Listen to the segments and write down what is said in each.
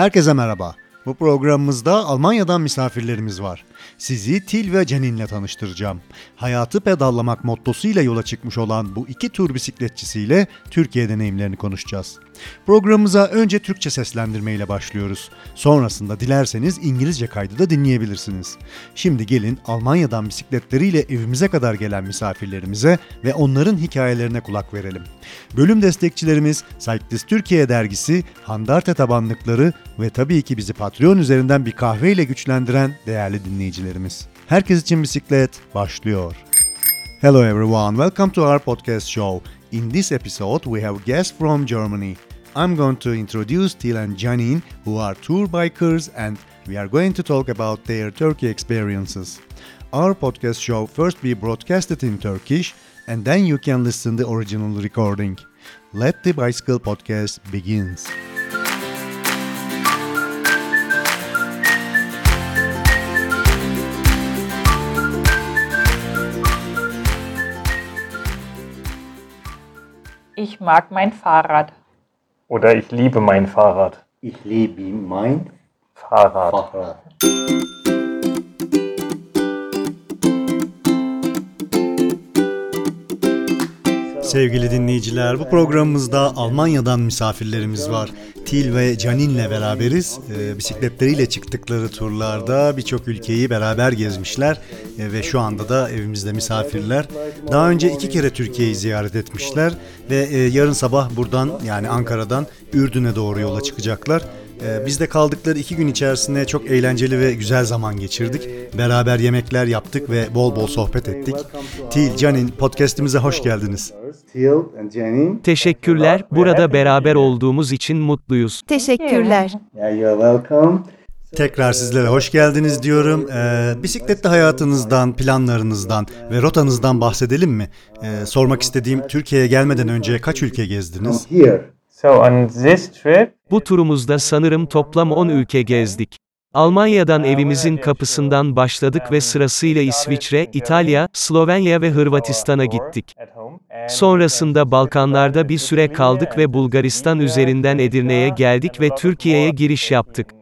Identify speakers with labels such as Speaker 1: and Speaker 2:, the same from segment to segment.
Speaker 1: Herkese merhaba. Bu programımızda Almanya'dan misafirlerimiz var. Sizi Til ve Cenin'le tanıştıracağım. Hayatı pedallamak mottosuyla yola çıkmış olan bu iki tur bisikletçisiyle Türkiye deneyimlerini konuşacağız. Programımıza önce Türkçe seslendirmeyle başlıyoruz. Sonrasında dilerseniz İngilizce kaydı da dinleyebilirsiniz. Şimdi gelin Almanya'dan bisikletleriyle evimize kadar gelen misafirlerimize ve onların hikayelerine kulak verelim. Bölüm destekçilerimiz Cyclist Türkiye dergisi, Handarte tabanlıkları ve tabii ki bizi Patreon üzerinden bir kahveyle güçlendiren değerli dinleyicilerimiz. Herkes için bisiklet başlıyor. Hello everyone, welcome to our podcast show. In this episode, we have guests from Germany. I'm going to introduce Til and Janine, who are tour bikers, and we are going to talk about their Turkey experiences. Our podcast show first be broadcasted in Turkish, and then you can listen the original recording. Let the bicycle podcast begins.
Speaker 2: Ich mag mein Fahrrad.
Speaker 3: Oder ich liebe mein Fahrrad.
Speaker 4: Ich liebe mein
Speaker 3: Fahrrad.
Speaker 4: Fahrrad.
Speaker 1: Sevgili dinleyiciler, bu programımızda Almanya'dan misafirlerimiz var. Til ve Canin'le beraberiz. Ee, bisikletleriyle çıktıkları turlarda birçok ülkeyi beraber gezmişler Ee, ve şu anda da evimizde misafirler. Daha önce iki kere Türkiye'yi ziyaret etmişler ve e, yarın sabah buradan yani Ankara'dan Ürdün'e doğru yola çıkacaklar. Ee, Biz de kaldıkları iki gün içerisinde çok eğlenceli ve güzel zaman geçirdik. Beraber yemekler yaptık ve bol bol sohbet ettik. Til, Canin podcastimize hoş geldiniz.
Speaker 5: Teşekkürler. Burada beraber olduğumuz için mutluyuz.
Speaker 6: Teşekkürler.
Speaker 4: Yeah, you're welcome.
Speaker 1: Tekrar sizlere hoş geldiniz diyorum. Ee, bisikletli hayatınızdan, planlarınızdan ve rotanızdan bahsedelim mi? Ee, sormak istediğim Türkiye'ye gelmeden önce kaç ülke gezdiniz?
Speaker 4: Here.
Speaker 3: So on this trip,
Speaker 5: Bu turumuzda sanırım toplam 10 ülke gezdik. Almanya'dan evimizin kapısından başladık ve sırasıyla İsviçre, İtalya, Slovenya ve Hırvatistan'a gittik. Sonrasında Balkanlarda bir süre kaldık ve Bulgaristan üzerinden Edirne'ye geldik ve Türkiye'ye giriş yaptık.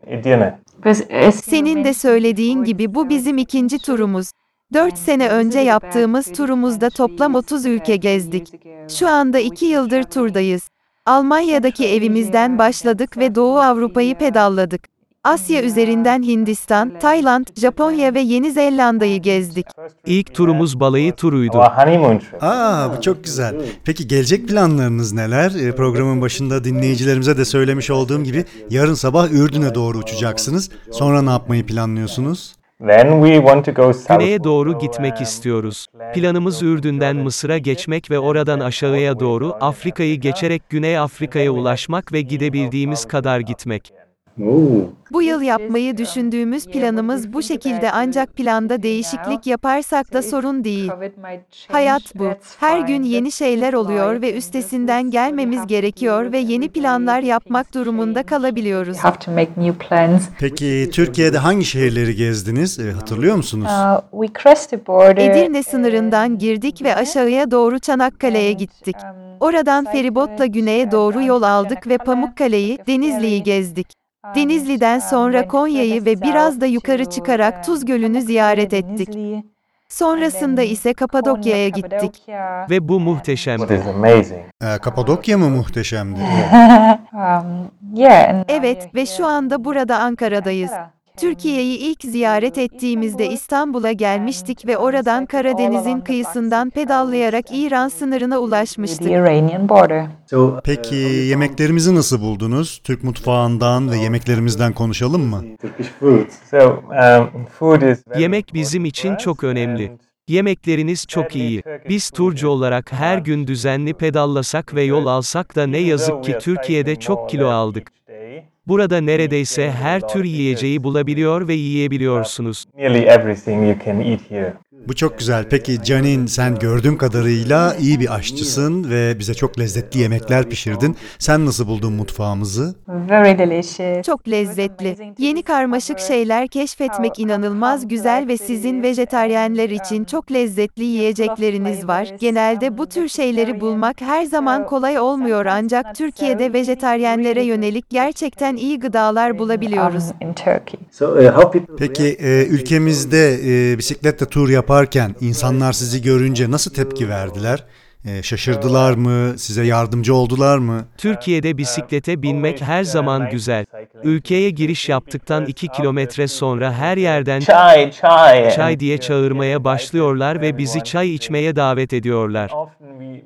Speaker 6: Senin de söylediğin gibi bu bizim ikinci turumuz. 4 sene önce yaptığımız turumuzda toplam 30 ülke gezdik. Şu anda 2 yıldır turdayız. Almanya'daki evimizden başladık ve Doğu Avrupa'yı pedalladık. Asya üzerinden Hindistan, Tayland, Japonya ve Yeni Zelanda'yı gezdik.
Speaker 5: İlk turumuz balayı turuydu.
Speaker 1: Aa bu çok güzel. Peki gelecek planlarınız neler? Ee, programın başında dinleyicilerimize de söylemiş olduğum gibi yarın sabah Ürdün'e doğru uçacaksınız. Sonra ne yapmayı planlıyorsunuz?
Speaker 3: Then we want to go south.
Speaker 5: Güneye doğru gitmek istiyoruz. Planımız Ürdün'den Mısır'a geçmek ve oradan aşağıya doğru Afrika'yı geçerek Güney Afrika'ya ulaşmak ve gidebildiğimiz kadar gitmek.
Speaker 6: Bu yıl yapmayı düşündüğümüz planımız bu şekilde ancak planda değişiklik yaparsak da sorun değil. Hayat bu. Her gün yeni şeyler oluyor ve üstesinden gelmemiz gerekiyor ve yeni planlar yapmak durumunda kalabiliyoruz.
Speaker 1: Peki Türkiye'de hangi şehirleri gezdiniz? Ee, hatırlıyor musunuz?
Speaker 2: Uh.
Speaker 6: Edirne sınırından girdik ve aşağıya doğru Çanakkale'ye gittik. Oradan feribotla güneye doğru yol aldık ve Pamukkale'yi, Denizli'yi gezdik. Denizli'den sonra Konya'yı ve biraz da yukarı çıkarak Tuz Gölü'nü ziyaret ettik. Sonrasında ise Kapadokya'ya gittik.
Speaker 5: Ve bu muhteşemdi.
Speaker 1: Ee, Kapadokya mı muhteşemdi?
Speaker 2: Um,
Speaker 6: Evet ve şu anda burada Ankara'dayız. Türkiye'yi ilk ziyaret ettiğimizde İstanbul'a gelmiştik ve oradan Karadeniz'in kıyısından pedallayarak İran sınırına ulaşmıştık.
Speaker 1: Peki yemeklerimizi nasıl buldunuz? Türk mutfağından ve yemeklerimizden konuşalım mı?
Speaker 3: Um,
Speaker 5: Yemek bizim için çok önemli. Yemekleriniz çok iyi. Biz turcu olarak her gün düzenli pedallasak ve yol alsak da ne yazık ki Türkiye'de çok kilo aldık. Burada neredeyse her tür yiyeceği bulabiliyor ve yiyebiliyorsunuz.
Speaker 1: Bu çok güzel. Peki Canin sen gördüğüm kadarıyla iyi bir aşçısın ve bize çok lezzetli yemekler pişirdin. Sen nasıl buldun mutfağımızı?
Speaker 2: Very delicious.
Speaker 6: Çok lezzetli. Yeni karmaşık şeyler keşfetmek inanılmaz güzel ve sizin vejetaryenler için çok lezzetli yiyecekleriniz var. Genelde bu tür şeyleri bulmak her zaman kolay olmuyor ancak Türkiye'de vejetaryenlere yönelik gerçekten iyi gıdalar bulabiliyoruz.
Speaker 4: Uh, how people
Speaker 1: Peki e, ülkemizde e, bisikletle tur yaparken insanlar sizi görünce nasıl tepki verdiler? E, şaşırdılar mı? Size yardımcı oldular mı?
Speaker 5: Türkiye'de bisiklete binmek her zaman güzel. Ülkeye giriş yaptıktan 2 kilometre sonra her yerden
Speaker 3: Chai, chai.
Speaker 5: çay diye çağırmaya başlıyorlar ve bizi çay içmeye davet ediyorlar.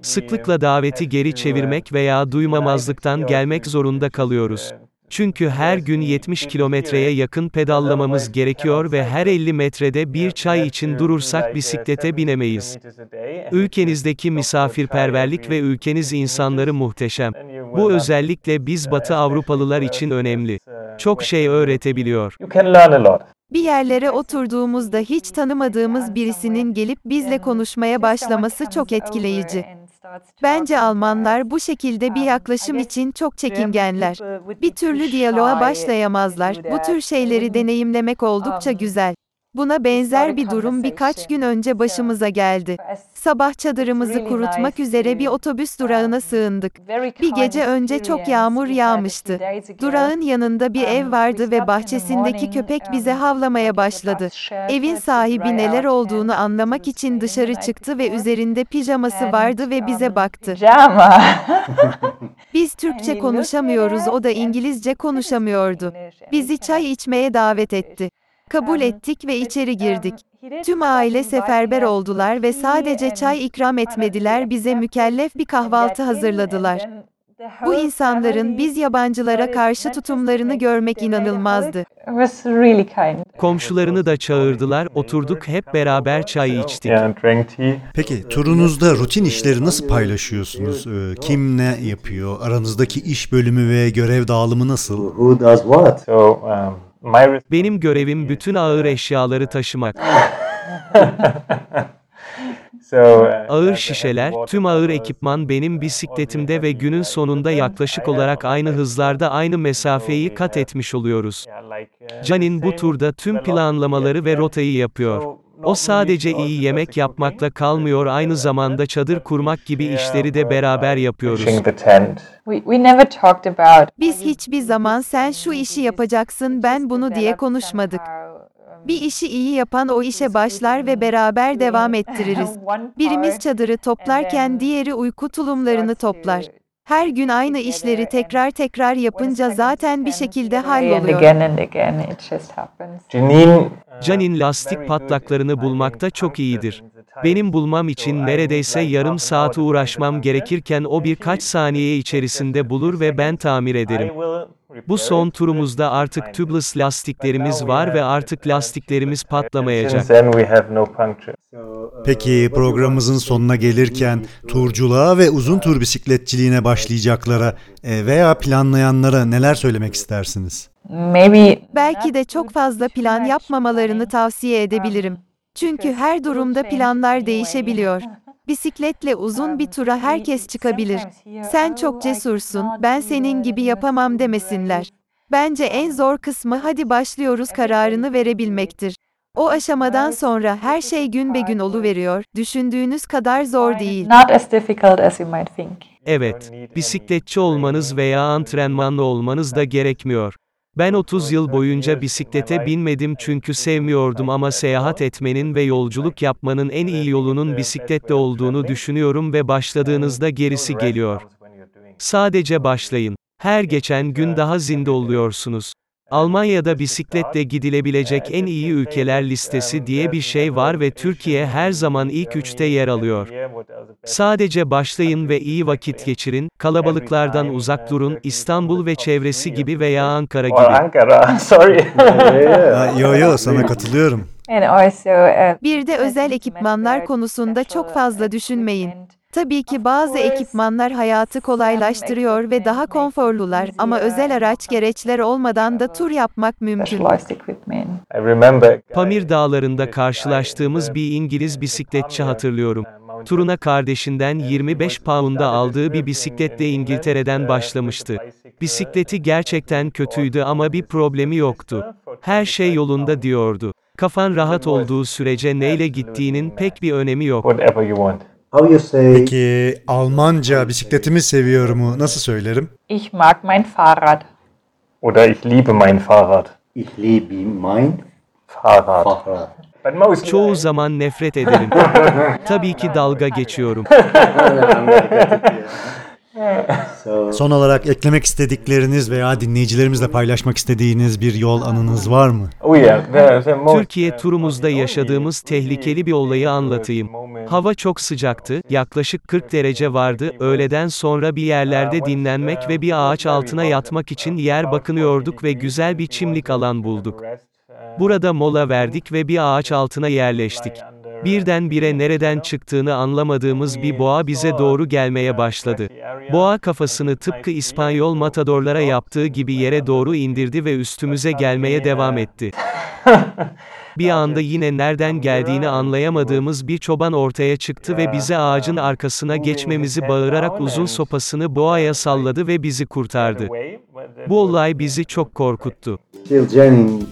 Speaker 5: Sıklıkla daveti geri çevirmek veya duymamazlıktan gelmek zorunda kalıyoruz. Çünkü her gün 70 kilometreye yakın pedallamamız gerekiyor ve her 50 metrede bir çay için durursak bisiklete binemeyiz. Ülkenizdeki misafirperverlik ve ülkeniz insanları muhteşem. Bu özellikle biz Batı Avrupalılar için önemli. Çok şey öğretebiliyor.
Speaker 6: Bir yerlere oturduğumuzda hiç tanımadığımız birisinin gelip bizle konuşmaya başlaması çok etkileyici. Bence Almanlar bu şekilde bir yaklaşım için çok çekingenler. Bir türlü diyaloğa başlayamazlar. Bu tür şeyleri deneyimlemek oldukça güzel. Buna benzer bir durum birkaç gün önce başımıza geldi. Sabah çadırımızı kurutmak üzere bir otobüs durağına sığındık. Bir gece önce çok yağmur yağmıştı. Durağın yanında bir ev vardı ve bahçesindeki köpek bize havlamaya başladı. Evin sahibi neler olduğunu anlamak için dışarı çıktı ve üzerinde pijaması vardı ve bize baktı. Biz Türkçe konuşamıyoruz, o da İngilizce konuşamıyordu. Bizi çay içmeye davet etti. Kabul ettik ve içeri girdik. Tüm aile seferber oldular ve sadece çay ikram etmediler, bize mükellef bir kahvaltı hazırladılar. Bu insanların biz yabancılara karşı tutumlarını görmek inanılmazdı.
Speaker 5: Komşularını da çağırdılar, oturduk hep beraber çay içtik.
Speaker 1: Peki turunuzda rutin işleri nasıl paylaşıyorsunuz? E, kim ne yapıyor? Aranızdaki iş bölümü ve görev dağılımı nasıl?
Speaker 5: Benim görevim bütün ağır eşyaları taşımak.
Speaker 3: uh,
Speaker 5: Ağır şişeler, tüm ağır ekipman benim bisikletimde ve günün sonunda yaklaşık olarak aynı hızlarda aynı mesafeyi kat etmiş oluyoruz. Canin bu turda tüm planlamaları ve rotayı yapıyor. O sadece iyi yemek yapmakla kalmıyor aynı zamanda çadır kurmak gibi işleri de beraber yapıyoruz.
Speaker 2: We never talked about
Speaker 6: Biz hiçbir zaman sen şu işi yapacaksın ben bunu diye konuşmadık. Bir işi iyi yapan o işe başlar ve beraber devam ettiririz. Birimiz çadırı toplarken diğeri uyku tulumlarını toplar. Her gün aynı işleri tekrar tekrar yapınca zaten bir şekilde halloluyor.
Speaker 3: uh,
Speaker 5: Canin lastik patlaklarını bulmakta çok iyidir. Benim bulmam için neredeyse yarım saat uğraşmam gerekirken o birkaç saniye içerisinde bulur ve ben tamir ederim. Bu son turumuzda artık tubeless lastiklerimiz var ve artık lastiklerimiz patlamayacak.
Speaker 3: Puncture.
Speaker 1: Peki programımızın sonuna gelirken turculuğa ve uzun tur bisikletçiliğine başlayacaklara e, veya planlayanlara neler söylemek istersiniz?
Speaker 6: Belki de çok fazla plan yapmamalarını tavsiye edebilirim. Çünkü her durumda planlar değişebiliyor. Bisikletle uzun bir tura herkes çıkabilir. Sen çok cesursun, ben senin gibi yapamam demesinler. Bence en zor kısmı hadi başlıyoruz kararını verebilmektir. O aşamadan sonra her şey gün be gün oluveriyor, düşündüğünüz kadar zor değil.
Speaker 2: not as difficult as you might think.
Speaker 5: Evet, bisikletçi olmanız veya antrenmanlı olmanız da gerekmiyor. Ben 30 yıl boyunca bisiklete binmedim çünkü sevmiyordum ama seyahat etmenin ve yolculuk yapmanın en iyi yolunun bisikletle olduğunu düşünüyorum ve başladığınızda gerisi geliyor. Sadece başlayın. Her geçen gün daha zinde oluyorsunuz. Almanya'da bisikletle gidilebilecek en iyi ülkeler listesi diye bir şey var ve Türkiye her zaman ilk üçte yer alıyor. Sadece başlayın ve iyi vakit geçirin, kalabalıklardan uzak durun, İstanbul ve çevresi gibi veya Ankara gibi.
Speaker 3: Ankara, sorry.
Speaker 1: Yo yo sana katılıyorum.
Speaker 2: Uh,
Speaker 6: Bir de özel ekipmanlar konusunda çok fazla düşünmeyin. Tabii ki bazı ekipmanlar hayatı kolaylaştırıyor ve daha konforlular ama özel araç gereçler olmadan da tur yapmak mümkün.
Speaker 5: Pamir dağlarında karşılaştığımız bir İngiliz bisikletçi hatırlıyorum. Turuna kardeşinden 25 pound'a aldığı bir bisikletle İngiltere'den başlamıştı. Bisikleti gerçekten kötüydü ama bir problemi yoktu. Her şey yolunda diyordu. Kafan rahat olduğu sürece neyle gittiğinin pek bir önemi yok.
Speaker 4: How you say
Speaker 1: Peki Almanca bisikletimi seviyorumu nasıl söylerim?
Speaker 2: Ich mag mein Fahrrad.
Speaker 3: Oder ich liebe mein Fahrrad.
Speaker 4: Ich liebe mein
Speaker 3: Fahrrad.
Speaker 4: Fahrrad?
Speaker 5: Çoğu zaman nefret ederim. Tabii ki dalga geçiyorum.
Speaker 4: So
Speaker 1: Son olarak eklemek istedikleriniz veya dinleyicilerimizle paylaşmak istediğiniz bir yol anınız var mı?
Speaker 3: Oh
Speaker 5: Türkiye turumuzda yaşadığımız tehlikeli bir olayı anlatayım. Hava çok sıcaktı, yaklaşık 40 derece vardı, öğleden sonra bir yerlerde dinlenmek ve bir ağaç altına yatmak için yer bakınıyorduk ve güzel bir çimlik alan bulduk. Burada mola verdik ve bir ağaç altına yerleştik. Birdenbire nereden çıktığını anlamadığımız bir boğa bize doğru gelmeye başladı. Boğa kafasını tıpkı İspanyol matadorlara yaptığı gibi yere doğru indirdi ve üstümüze gelmeye devam etti. Bir anda yine nereden geldiğini anlayamadığımız bir çoban ortaya çıktı ve bize ağacın arkasına geçmemizi bağırarak uzun sopasını boğaya salladı ve bizi kurtardı. Bu olay bizi çok korkuttu.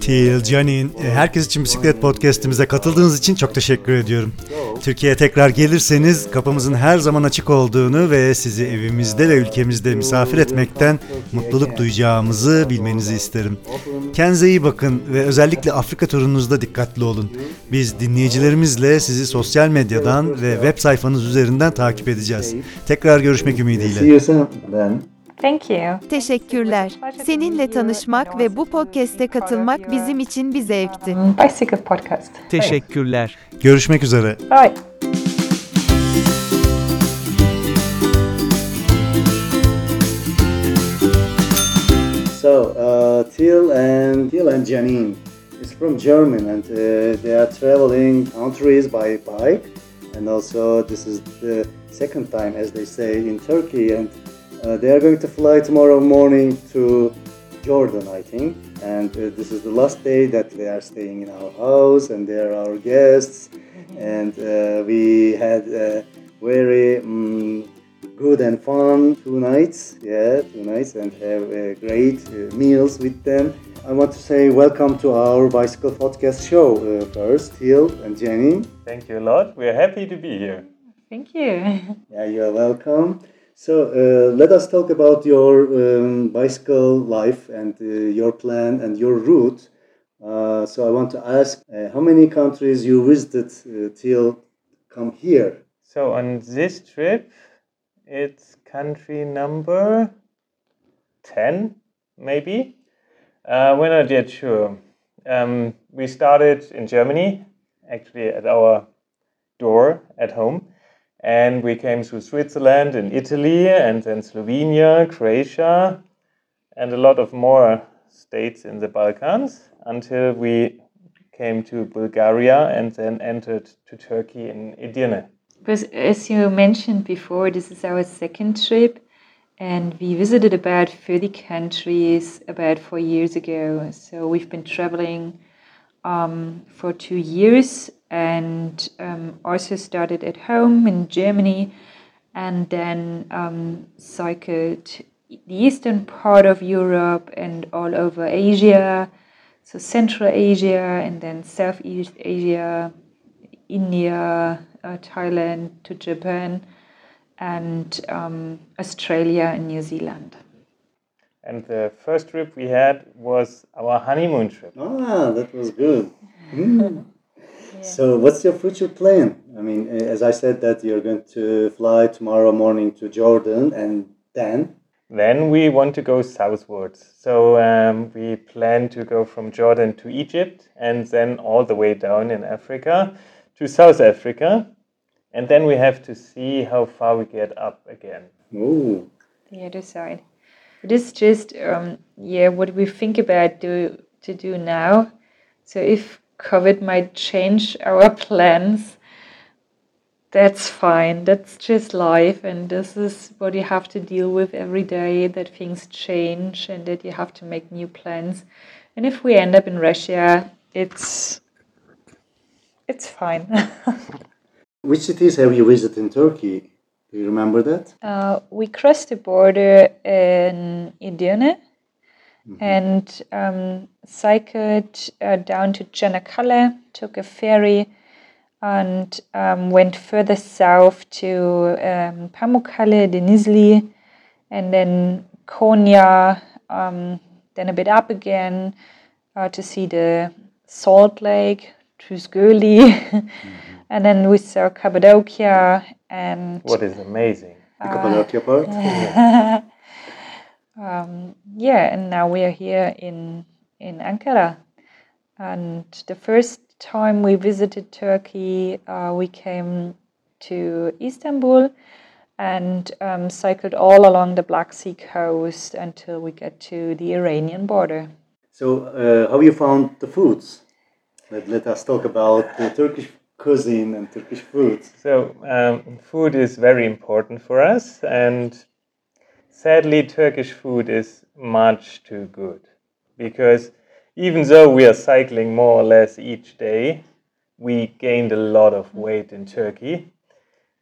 Speaker 1: Til, Canin, e, herkes için bisiklet podcastimize katıldığınız için çok teşekkür ediyorum. Türkiye'ye tekrar gelirseniz kapımızın her zaman açık olduğunu ve sizi evimizde ve ülkemizde misafir etmekten mutluluk duyacağımızı bilmenizi isterim. Kendinize iyi bakın ve özellikle Afrika turunuzda dikkatli olun. Biz dinleyicilerimizle sizi sosyal medyadan ve web sayfanız üzerinden takip edeceğiz. Tekrar görüşmek
Speaker 4: see
Speaker 1: ümidiyle.
Speaker 4: you soon then.
Speaker 2: Thank you.
Speaker 6: Teşekkürler. Seninle tanışmak ve bu podcast'e katılmak bizim için bir zevkti.
Speaker 2: Bicycle Podcast.
Speaker 5: Teşekkürler.
Speaker 1: Görüşmek üzere.
Speaker 2: Bye.
Speaker 4: So uh, Till and Till and Janine from Germany, and uh, they are traveling countries by bike, and also this is the second time, as they say, in Turkey, and uh, they are going to fly tomorrow morning to Jordan, I think, and uh, this is the last day that they are staying in our house, and they are our guests, and uh, we had very. Um, good and fun two nights yeah two nights and have uh, great meals with them i want to say welcome to our bicycle podcast show uh, first Till and Janine
Speaker 3: Thank you a lot. We're happy to be here.
Speaker 2: Thank you.
Speaker 4: yeah you're welcome so uh, let us talk about your um, bicycle life and uh, your plan and your route uh, so i want to ask uh, how many countries you visited uh, till come here
Speaker 3: So on this trip, it's country number 10, maybe. Uh, we're not yet sure. Um, we started in Germany, actually at our door at home, and we came through Switzerland and Italy, and then Slovenia, Croatia, and a lot of more states in the Balkans until we came to Bulgaria and then entered to Turkey in Edirne.
Speaker 2: Because as you mentioned before, this is our second trip, and we visited about 30 countries about four years ago. So we've been traveling um, for two years and um, also started at home in Germany and then um, cycled the eastern part of Europe and all over Asia. So Central Asia and then Southeast Asia, India, uh, Thailand to Japan, and um, Australia and New Zealand.
Speaker 3: And the first trip we had was our honeymoon trip.
Speaker 4: Ah, that was good. Mm. So, what's your future plan? I mean, uh, as I said, that you're going to fly tomorrow morning to Jordan, and then
Speaker 3: Then we want to go southwards. So um, we plan to go from Jordan to Egypt and then all the way down in Africa to South Africa. And then we have to see how far we get up again.
Speaker 4: oh,
Speaker 2: The other side. It is just um, yeah what we think about do to do now. So if COVID might change our plans, that's fine. That's just life, and this is what you have to deal with every day. That things change, and that you have to make new plans. And if we end up in Russia, it's it's fine.
Speaker 4: Which cities have you visited in Turkey? Do you remember that?
Speaker 2: uh, we crossed the border in Edirne and um, cycled uh, down to Çanakkale, took a ferry, and um, went further south to um, Pamukkale, Denizli, and then Konya, um, then a bit up again uh, to see the Salt Lake, Tuz Gölü, and then we saw Cappadocia and
Speaker 3: What is amazing.
Speaker 4: The Cappadocia part?
Speaker 2: um, yeah, and now we are here in in Ankara. And the first time we visited Turkey, uh, we came to Istanbul and um, cycled all along the Black Sea coast until we get to the Iranian border.
Speaker 4: So, uh, how you found the foods? Let, let us talk about the Turkish cuisine and Turkish foods.
Speaker 3: So, um, food is very important for us, and sadly, Turkish food is much too good because even though we are cycling more or less each day, we gained a lot of weight in Turkey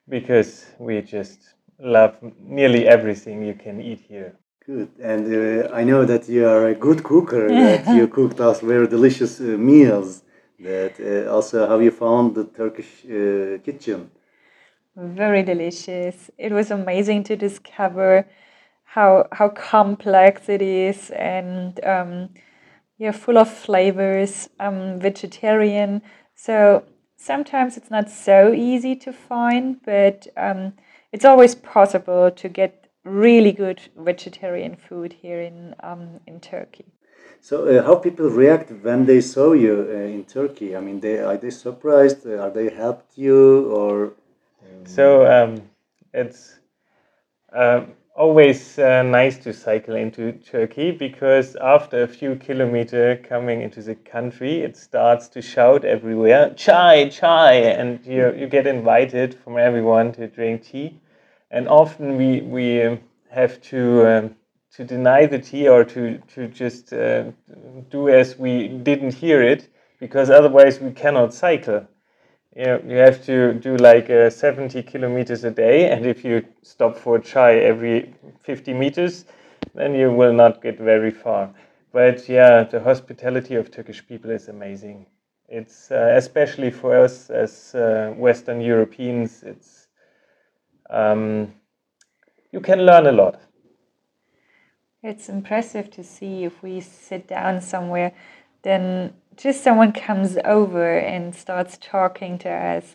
Speaker 3: because we just love nearly everything you can eat here.
Speaker 4: Good. And uh, I know that you are a good cooker, that you cooked us very delicious uh, meals. That uh, also how you found the Turkish uh, kitchen.
Speaker 2: Very delicious. It was amazing to discover how how complex it is and um, yeah, full of flavors. I'm vegetarian, so sometimes it's not so easy to find, but um, it's always possible to get really good vegetarian food here in um, in Turkey.
Speaker 4: So, uh, how people react when they saw you uh, in Turkey? I mean, they are they surprised? Uh, are they helped you or?
Speaker 3: So um, it's um, always uh, nice to cycle into Turkey because after a few kilometer coming into the country, it starts to shout everywhere, chai, chai, and you, you get invited from everyone to drink tea. And often we, we um, have to, um, to deny the tea or to, to just uh, do as we didn't hear it because otherwise we cannot cycle you, know, you have to do like uh, 70 kilometers a day, and if you stop for chai every 50 meters, then you will not get very far. But yeah, the hospitality of Turkish people is amazing. It's uh, especially for us as uh, Western Europeans. It's um, you can learn a lot.
Speaker 2: It's impressive to see if we sit down somewhere, then just someone comes over and starts talking to us.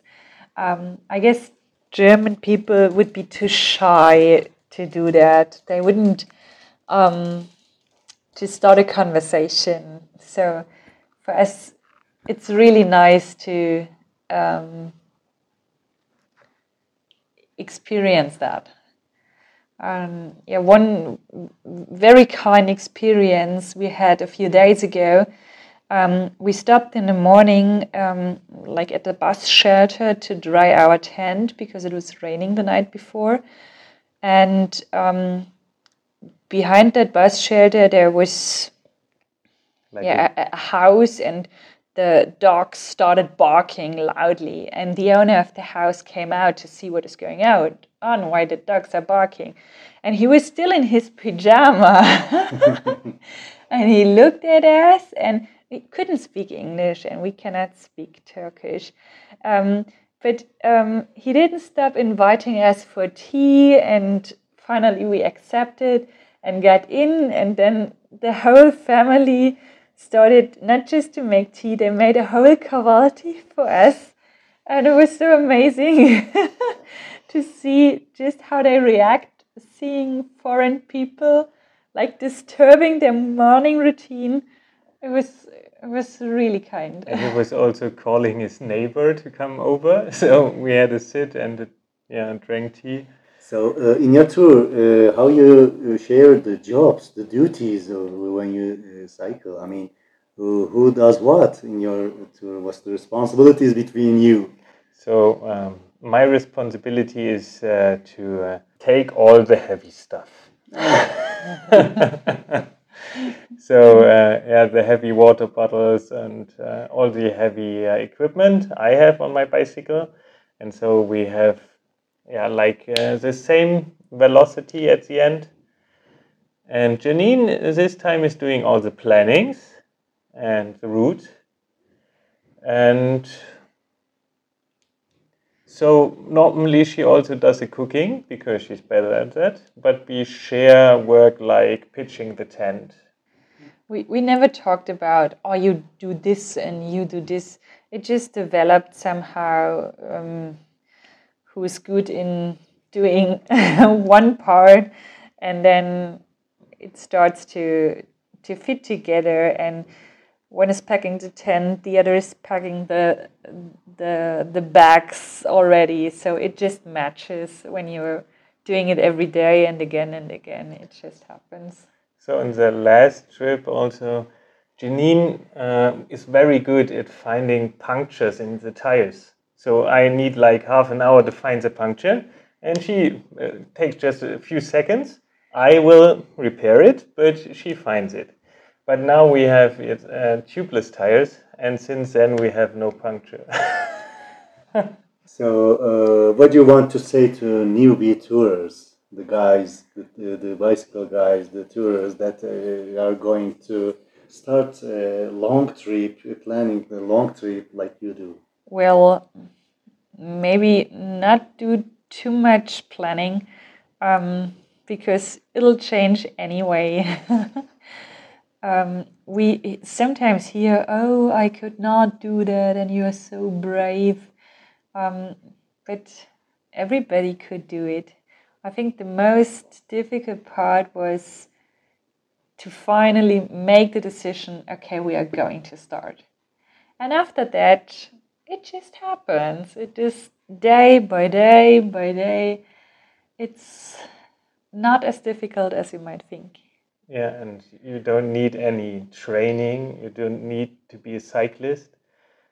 Speaker 2: Um, I guess German people would be too shy to do that. They wouldn't um, to start a conversation. So for us, it's really nice to um, experience that. Um, yeah, one very kind experience we had a few days ago. Um, we stopped in the morning, um, like at the bus shelter, to dry our tent because it was raining the night before. And um, behind that bus shelter, there was
Speaker 3: Like
Speaker 2: yeah, a, a house, and the dogs started barking loudly. And the owner of the house came out to see what is going out on, why the dogs are barking. And he was still in his pajama. and he looked at us, and we couldn't speak English, and we cannot speak Turkish. Um, but um, he didn't stop inviting us for tea, and finally we accepted and got in, and then the whole family started not just to make tea, they made a whole kahvaltı for us. And it was so amazing to see just how they react seeing foreign people like disturbing their morning routine. It was it was really kind.
Speaker 3: and he was also calling his neighbor to come over. So we had a sit and uh, yeah, drank tea.
Speaker 4: So, uh, in your tour, uh, how you uh, share the jobs, the duties when you uh, cycle? I mean, who, who does what in your tour? What's the responsibilities between you?
Speaker 3: So um, my responsibility is uh, to uh, take all the heavy stuff. so uh, yeah, the heavy water bottles and uh, all the heavy uh, equipment I have on my bicycle, and so we have yeah like uh, the same velocity at the end. And Janine this time is doing all the plannings and the route, and so normally she also does the cooking because she's better at that. But we share work like pitching the tent.
Speaker 2: We, we never talked about, oh, you do this and you do this. It just developed somehow um, who is good in doing one part and then it starts to to fit together and one is packing the tent, the other is packing the the the bags already. So it just matches when you're doing it every day and again and again. It just happens.
Speaker 3: So in the last trip, also, Janine uh, is very good at finding punctures in the tires. So I need like half an hour to find the puncture, and she uh, takes just a few seconds. I will repair it, but she finds it. But now we have it, uh, tubeless tires, and since then we have no puncture.
Speaker 4: so, uh, what do you want to say to newbie tourers, the guys, the, the, the bicycle guys, the tourers that uh, are going to start a long trip, planning the long trip like you do?
Speaker 2: Well, maybe not do too much planning um, because it'll change anyway. um, we sometimes hear, "Oh, I could not do that," and you are so brave. Um, but everybody could do it. I think the most difficult part was to finally make the decision. Okay, we are going to start, and after that, it just happens. It is day by day by day. It's not as difficult as you might think.
Speaker 3: Yeah, and you don't need any training. You don't need to be a cyclist.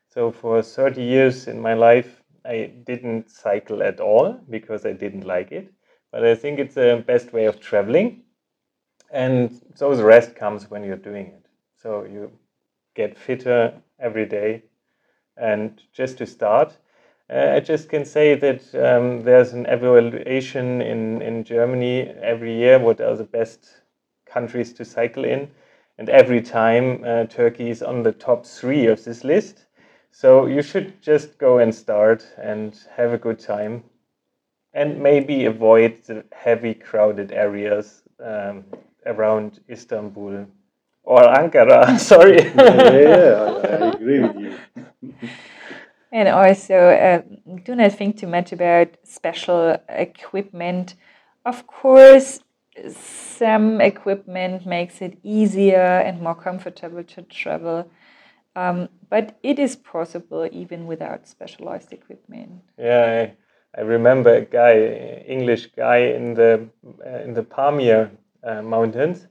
Speaker 3: So for 30 years in my life, I didn't cycle at all because I didn't like it. But I think it's the best way of traveling. And so the rest comes when you're doing it. So you get fitter every day. And just to start, uh, I just can say that um, there's an evaluation in, in Germany every year what are the best countries to cycle in. And every time uh, Turkey is on the top three of this list. So you should just go and start and have a good time. And maybe avoid the heavy crowded areas um, around Istanbul or Ankara. Sorry.
Speaker 4: yeah, yeah, I, I agree with you.
Speaker 2: And also, uh, do not think too much about special equipment. Of course, some equipment makes it easier and more comfortable to travel. Um, but it is possible even without specialized equipment.
Speaker 3: Yeah, I, I remember a guy, English guy in the uh, in the Pamir uh, mountains,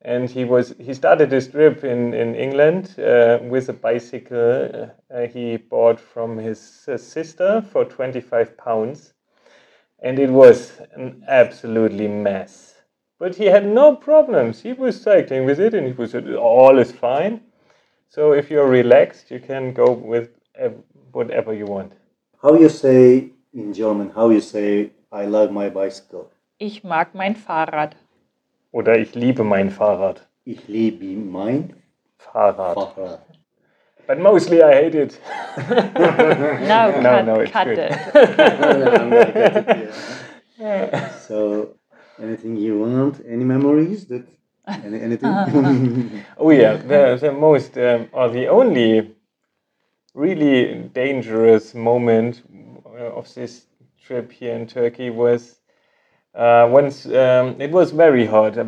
Speaker 3: and he was he started his trip in in England uh, with a bicycle uh, he bought from his sister for twenty five pounds, and it was an absolutely mess. But he had no problems. He was cycling with it, and he was all is fine. So if you're relaxed, you can go with whatever you want.
Speaker 4: How you say in German? How you say I love my bicycle?
Speaker 2: Ich mag mein Fahrrad.
Speaker 3: Oder ich liebe mein Fahrrad.
Speaker 4: Ich liebe mein
Speaker 3: Fahrrad.
Speaker 4: Fahrrad.
Speaker 3: But mostly I hate it.
Speaker 2: no,
Speaker 3: no,
Speaker 2: cut,
Speaker 3: no, it's
Speaker 2: cut
Speaker 3: good.
Speaker 2: it.
Speaker 4: so, anything you want? Any memories that? Any, anything?
Speaker 3: Oh yeah, the, the most um, or the only really dangerous moment uh, of this trip here in Turkey was uh, once um, it was very hot, uh,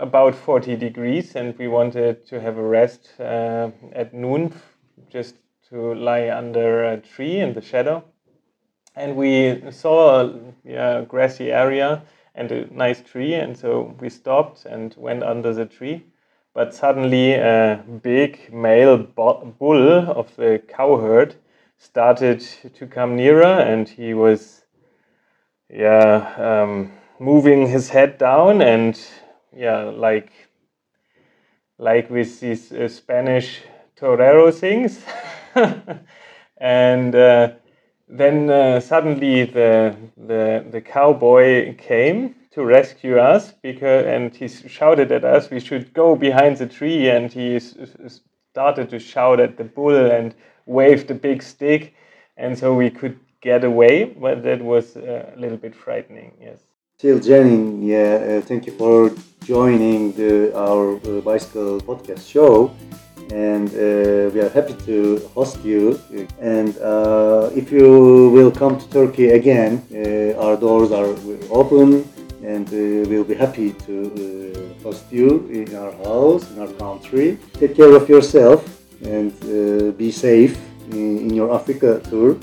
Speaker 3: about 40 degrees, and we wanted to have a rest uh, at noon, just to lie under a tree in the shadow. And we saw a yeah, grassy area and a nice tree, and so we stopped and went under the tree. But suddenly, a big male bull of the cow herd started to come nearer, and he was, yeah, um, moving his head down, and yeah, like like with these uh, Spanish torero things, and. Uh, then uh, suddenly the, the the cowboy came to rescue us because and he shouted at us we should go behind the tree. And he started to shout at the bull and waved a big stick. And so we could get away but that was uh, a little bit frightening yes.
Speaker 4: Till Janine, yeah, uh, thank you for joining the, our uh, bicycle podcast show and uh, we are happy to host you. And uh, if you will come to Turkey again, uh, our doors are open, and uh, we'll be happy to uh, host you in our house, in our country. Take care of yourself and uh, be safe in, in, your Africa tour,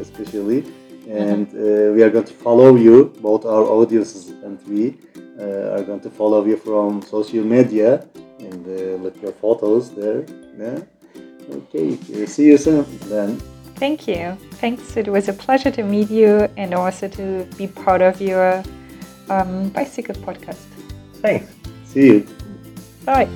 Speaker 4: especially. And we are going to follow you, both our audiences and we are going to follow you from social media and uh, look your photos there. Yeah. Okay. See you soon then.
Speaker 2: Thank you. Thanks. It was a pleasure to meet you and also to be part of your um, bicycle podcast.
Speaker 3: Thanks.
Speaker 4: See you.
Speaker 2: Bye.